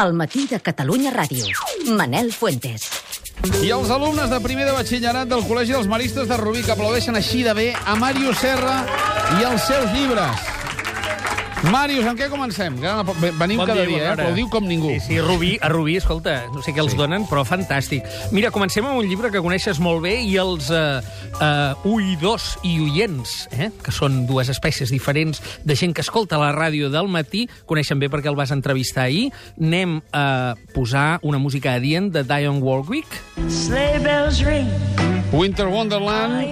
al matí de Catalunya Ràdio. Manel Fuentes. I els alumnes de primer de batxillerat del Col·legi dels Maristes de Rubí que aplaudeixen així de bé a Màrius Serra i els seus llibres. Màrius, amb què comencem? Venim Bon cada dia, dia, eh? Aplaudiu com ningú. Sí, sí, Rubí, a Rubí, escolta, no sé què els Sí. donen, però fantàstic. Mira, comencem amb un llibre que coneixes molt bé i els eh, eh, oïdors i oients, eh, que són dues espècies diferents de gent que escolta la ràdio del matí, coneixen bé perquè el vas entrevistar ahir. Anem a posar una música adient de Dionne Warwick. Sleigh bells ring. Winter Wonderland,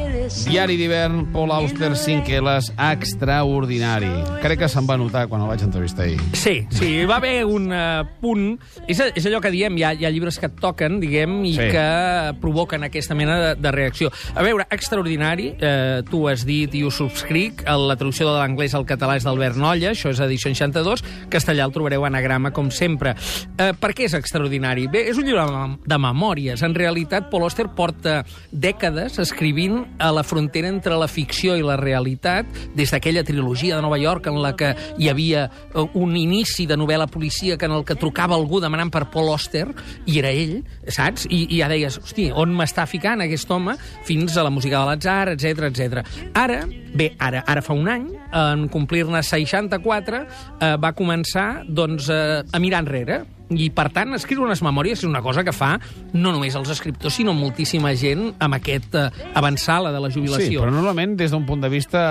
diari d'hivern, Paul Auster, 5 L's, extraordinari. Crec que se'n va notar quan el vaig entrevistar ahir. Sí, sí, hi va haver un uh, punt... És, és allò que diem, hi ha, hi ha llibres que et toquen, diguem, i Sí. que provoquen aquesta mena de, de reacció. A veure, extraordinari, eh, tu has dit i ho subscric, la traducció de l'anglès al català és d'Albert Nolla, això és edició 62, castellà el trobareu anagrama, com sempre. Eh, per què és extraordinari? Bé, és un llibre de mem- de memòries. En realitat, Paul Auster porta dècades escrivint a la frontera entre la ficció i la realitat, des d'aquella trilogia de Nova York en la que hi havia eh, un inici de novel·la policíaca en el que trucava algú demanant per Paul Auster, i era ell, saps? I, i ja deies, hosti, on m'està ficant aquest home? Fins a la música de l'atzar, etc etc. Ara, bé, ara, ara fa un any, en complir-ne 64, eh, va començar doncs, eh, a mirar enrere, i, per tant, escriure unes memòries és una cosa que fa no només els escriptors, sinó moltíssima gent amb aquest eh, avançala de la jubilació. Sí, però normalment des d'un punt de vista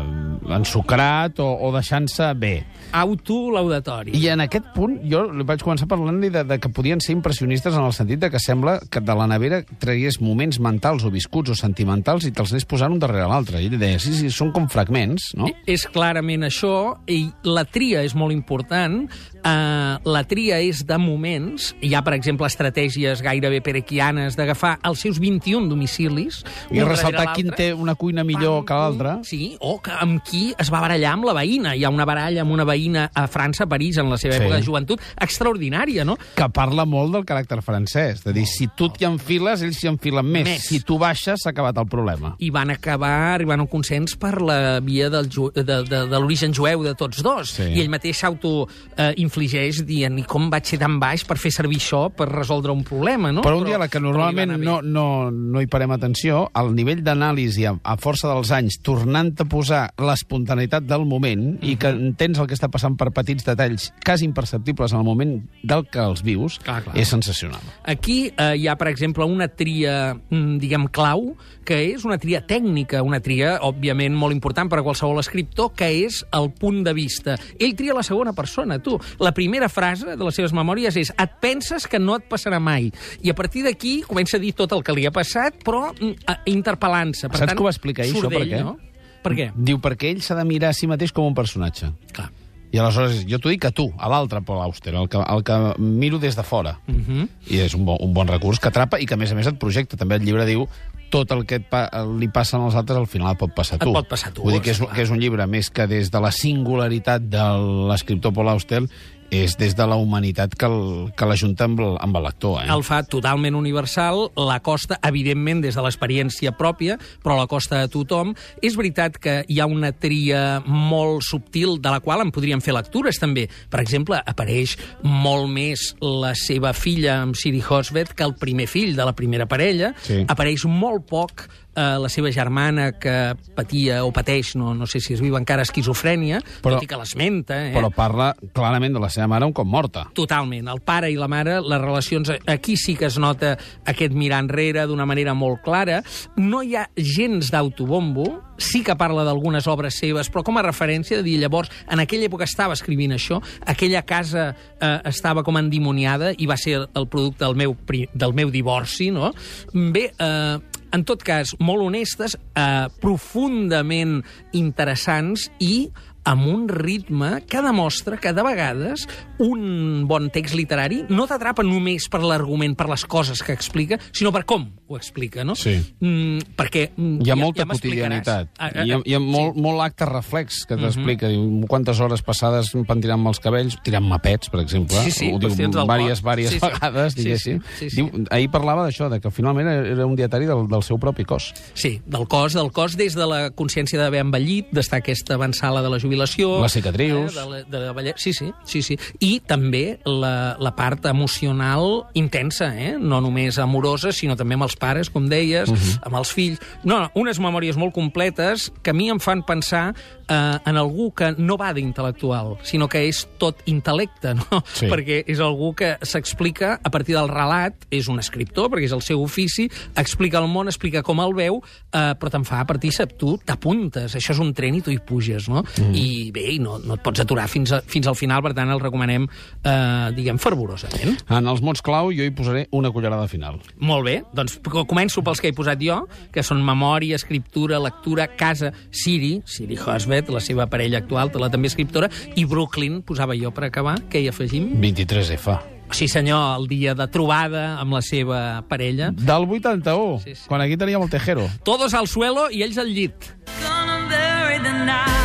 eh, ensucrat o, o deixant-se bé. Autolaudatori. I en aquest punt jo vaig començar parlant-li de, de que podien ser impressionistes en el sentit de que sembla que de la nevera tragués moments mentals o viscuts o sentimentals i te'ls anés posant un darrere l'altre. I deia, sí, sí, són com fragments, no? És clarament això, i la tria és molt important. Uh, la tria és de moments. Hi ha, per exemple, estratègies gairebé perequianes d'agafar els seus 21 domicilis... I ressaltar quin té una cuina millor Pam, que l'altra. Sí, o que amb qui es va barallar amb la veïna. Hi ha una baralla amb una veïna a França, a París, en la seva Sí. època de joventut, extraordinària, no? que parla molt del caràcter francès. De dir, si tu t'hi enfiles, ells s'hi enfilen més. Més. Si tu baixes, s'ha acabat el problema. i van acabar arribant a un consens per la via del ju de, de, de l'origen jueu de tots dos. Sí. I ell mateix s'auto-infligeix dient i com vaig ser tan baix per fer servir això per resoldre un problema, no? Però un dia la que normalment no, no, no hi parem atenció, el nivell d'anàlisi a, a força dels anys, tornant a posar l'espontaneïtat del moment i que Mhm. entens el que està passant per petits detalls quasi imperceptibles en el moment del que els vius, Clar, clar. és sensacional. Aquí eh, hi ha, per exemple, una tria, mm, diguem, clau, que és una tria tècnica, una tria, òbviament, molt important per a qualsevol escriptor, que és el punt de vista. Ell tria la segona persona, tu. La primera frase de les seves memòries és et penses que no et passarà mai. I a partir d'aquí comença a dir tot el que li ha passat, però mm, interpel·lant-se. Saps tant, que ho va explicar ell, això, per què? No? Per què? Diu, perquè ell s'ha de mirar a si mateix com un personatge. Clar. I aleshores, jo t'ho dic a tu, a l'altre Paul Auster, el que, el que miro des de fora. Uh -huh. I és un bon, un bon recurs que atrapa i que, a més a més, et projecta. També el llibre diu tot el que et pa li passa als altres al final et pot passar a Et tu. pot passar a tu, Vull dir que és, esclar. que és un llibre més que des de la singularitat de l'escriptor Paul Auster és des de la humanitat que el- que l'ajunta amb, el- amb el lector. Eh? el fa totalment universal, l'acosta, evidentment, des de l'experiència pròpia, però l'acosta a tothom. És veritat que hi ha una tria molt subtil de la qual en podríem fer lectures, també. Per exemple, apareix molt més la seva filla amb Siri Hosvet que el primer fill de la primera parella. Sí. Apareix molt poc eh, la seva germana que patia o pateix, no, no sé si es viu encara, esquizofrènia, Però- tot i que l'esmenta. Eh? Però parla clarament de la seva mare un cop morta. Totalment. El pare i la mare, les relacions... Aquí sí que es nota aquest mirar enrere d'una manera molt clara. No hi ha gens d'autobombo, sí que parla d'algunes obres seves, però com a referència de dir, llavors, en aquella època estava escrivint això, aquella casa eh, estava com endimoniada i va ser el producte del meu, del meu divorci, no? Bé, eh, en tot cas, molt honestes, eh, profundament interessants i amb un ritme que demostra que de vegades un bon text literari no t'atrapa només per l'argument, per les coses que explica, sinó per com ho explica, no? Sí. Mm, perquè... mm, Hi ha ja, molta ja quotidianitat. Ah, ah, Hi ha, hi ha sí. Mhm. molt, molt acte reflex que t'explica. Diu quantes hores passades pentinant-me els cabells, tirant-me pets, per exemple. Sí, sí, Ho diu vàries Sí, sí. vegades, Sí, diguéssim. sí, sí, sí. Diu, ahir parlava d'això, de que finalment era un dietari del, del seu propi cos. Sí, del cos, del cos des de la consciència d'haver envellit, d'estar aquesta avançala de la jubilació jubilació... Les cicatrius. Eh, de, la- de la velle... Sí, sí, sí, sí. I també la, la part emocional intensa, eh? No només amorosa, sinó també amb els pares, com deies, uh -huh. amb els fills... No, no, unes memòries molt completes que a mi em fan pensar eh, en algú que no va d'intel·lectual, sinó que és tot intel·lecte, no? Sí. Perquè és algú que s'explica a partir del relat, és un escriptor, perquè és el seu ofici, explica el món, explica com el veu, eh, però te'n fa partícip, tu t'apuntes, això és un tren i tu hi puges, no? Mm. I bé, i no, no et pots aturar fins, a, fins al final, per tant el recomanem, eh, diguem, fervorosament. En els mots clau jo hi posaré una cullerada final. Molt bé, doncs co- començo pels que he posat jo, que són memòria, escriptura, lectura, casa, Siri, Siri Hosbet, la seva parella actual, la també escriptora, i Brooklyn, posava jo per acabar, què hi afegim? 23F. Sí senyor, el dia de trobada amb la seva parella. Del 81, Sí, sí. quan aquí teníem el Tejero. Todos al suelo i ells al llit. Gonna bury the night.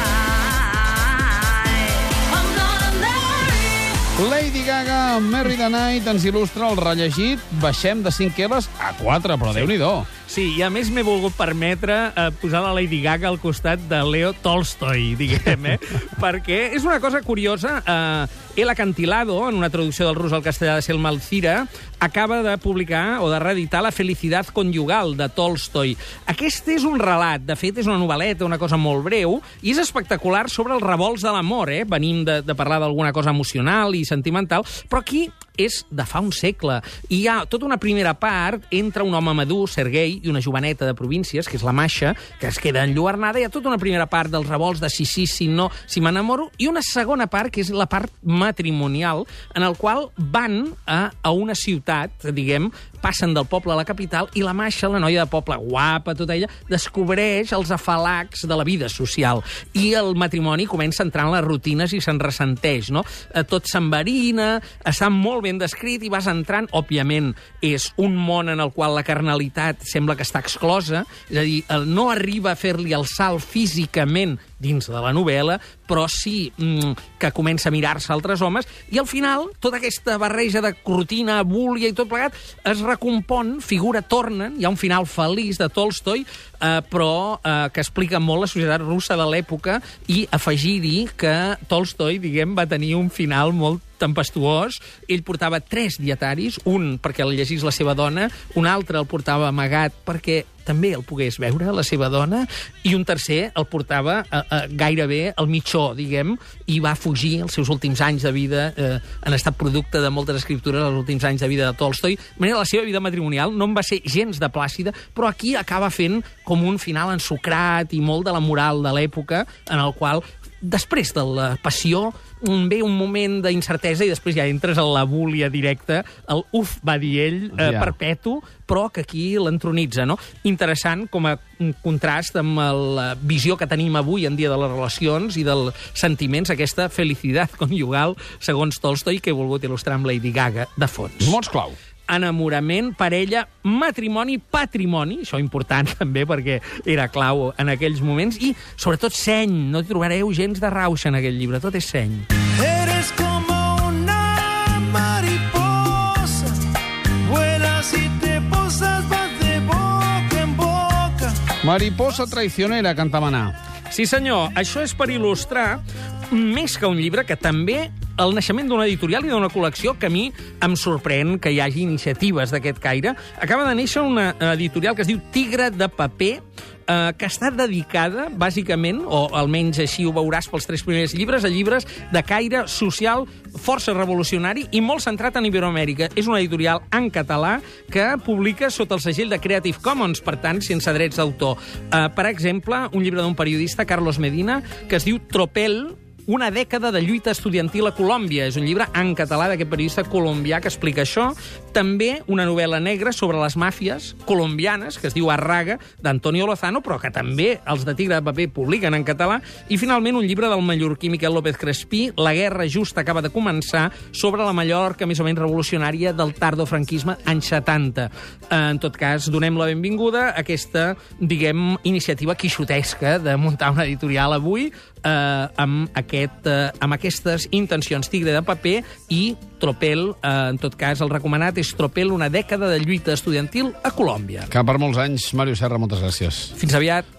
Lady Gaga, Merry the Night, ens il·lustra el rellegit. Baixem de 5 L's a 4, però sí. déu-n'hi-do. Sí, i a més m'he volgut permetre eh, posar la Lady Gaga al costat de Leo Tolstoi, diguem, eh? Perquè és una cosa curiosa. Eh, El Acantilado, en una traducció del rus al castellà de Selma Alcira, acaba de publicar o de reeditar La felicitat conjugal, de Tolstoi. Aquest és un relat, de fet, és una novel·leta, una cosa molt breu, i és espectacular sobre els revolts de l'amor, eh? Venim de, de parlar d'alguna cosa emocional i sentimental, però aquí és de fa un segle. I hi ha tota una primera part entre un home madur, Sergei, i una joveneta de províncies, que és la Masha, que es queda enlluernada. Hi ha tota una primera part dels revolts de si sí, si no, si m'enamoro, i una segona part, que és la part matrimonial, en el qual van a, a una ciutat, diguem, passen del poble a la capital, i la Masha, la noia de poble guapa, tota ella, descobreix els afalacs de la vida social. I el matrimoni comença a entrar en les rutines i se'n ressenteix, no? Eh, Tot s'enverina, està molt ben descrit i vas entrant, òbviament, és un món en el qual la carnalitat sembla que està exclosa, és a dir, no arriba a fer-li el salt físicament dins de la novel·la, però sí mm, que comença a mirar-se altres homes, i al final, tota aquesta barreja de rutina, búlia i tot plegat, es recompon, figura, tornen, hi ha un final feliç de Tolstoi, eh, però eh, que explica molt la societat russa de l'època, i afegir-hi que Tolstoi, diguem, va tenir un final molt tempestuós. Ell portava tres dietaris, un perquè el llegís la seva dona, un altre el portava amagat perquè també el pogués veure, la seva dona, i un tercer el portava eh, eh, gairebé al mitjó, diguem, i va fugir els seus últims anys de vida, eh, han estat producte de moltes escriptures els últims anys de vida de Tolstoi. De manera, la seva vida matrimonial no en va ser gens de plàcida, però aquí acaba fent com un final ensucrat i molt de la moral de l'època, en el qual després de la passió ve un moment d'incertesa i després ja entres a la búlia directa, el uf, va dir ell, eh, Ja. perpetu, però que aquí l'entronitza, no? Interessant com a un contrast amb la visió que tenim avui en dia de les relacions i dels sentiments, aquesta felicitat conjugal, segons Tolstoi, que he volgut il·lustrar amb Lady Gaga de fons Mots clau. Enamorament, parella, matrimoni, patrimoni, això important també perquè era clau en aquells moments, i sobretot seny, no hi trobareu gens de rauxa en aquell llibre, tot és seny. Eres como una mariposa, vuelas y te posas, vas de boca en boca. Mariposa traicionera, canta Manà. Sí, senyor, això és per il·lustrar més que un llibre, que també el naixement d'una editorial i d'una col·lecció que a mi em sorprèn que hi hagi iniciatives d'aquest caire. Acaba de néixer una editorial que es diu Tigre de paper, eh, que està dedicada, bàsicament, o almenys així ho veuràs pels tres primers llibres, a llibres de caire social força revolucionari i molt centrat en Iberoamèrica. És una editorial en català que publica sota el segell de Creative Commons, per tant, sense drets d'autor. Eh, per exemple, un llibre d'un periodista, Carlos Medina, que es diu Tropel, una dècada de lluita estudiantil a Colòmbia. És un llibre en català d'aquest periodista colombià que explica això. També una novel·la negra sobre les màfies colombianes, que es diu Arraga, d'Antonio Lozano, però que també els de Tigre de Paper publiquen en català. I, finalment, un llibre del mallorquí Miquel López Crespí, La guerra just acaba de començar, sobre la Mallorca més o menys revolucionària del tardofranquisme anys 70. En tot cas, donem la benvinguda a aquesta, diguem, iniciativa quixotesca de muntar una editorial avui eh, amb, aquest, eh, amb aquestes intencions tigre de paper i Tropel, eh, en tot cas, el recomanat és Tropel, una dècada de lluita estudiantil a Colòmbia. Que per molts anys, Màrius Serra, moltes gràcies. Fins aviat.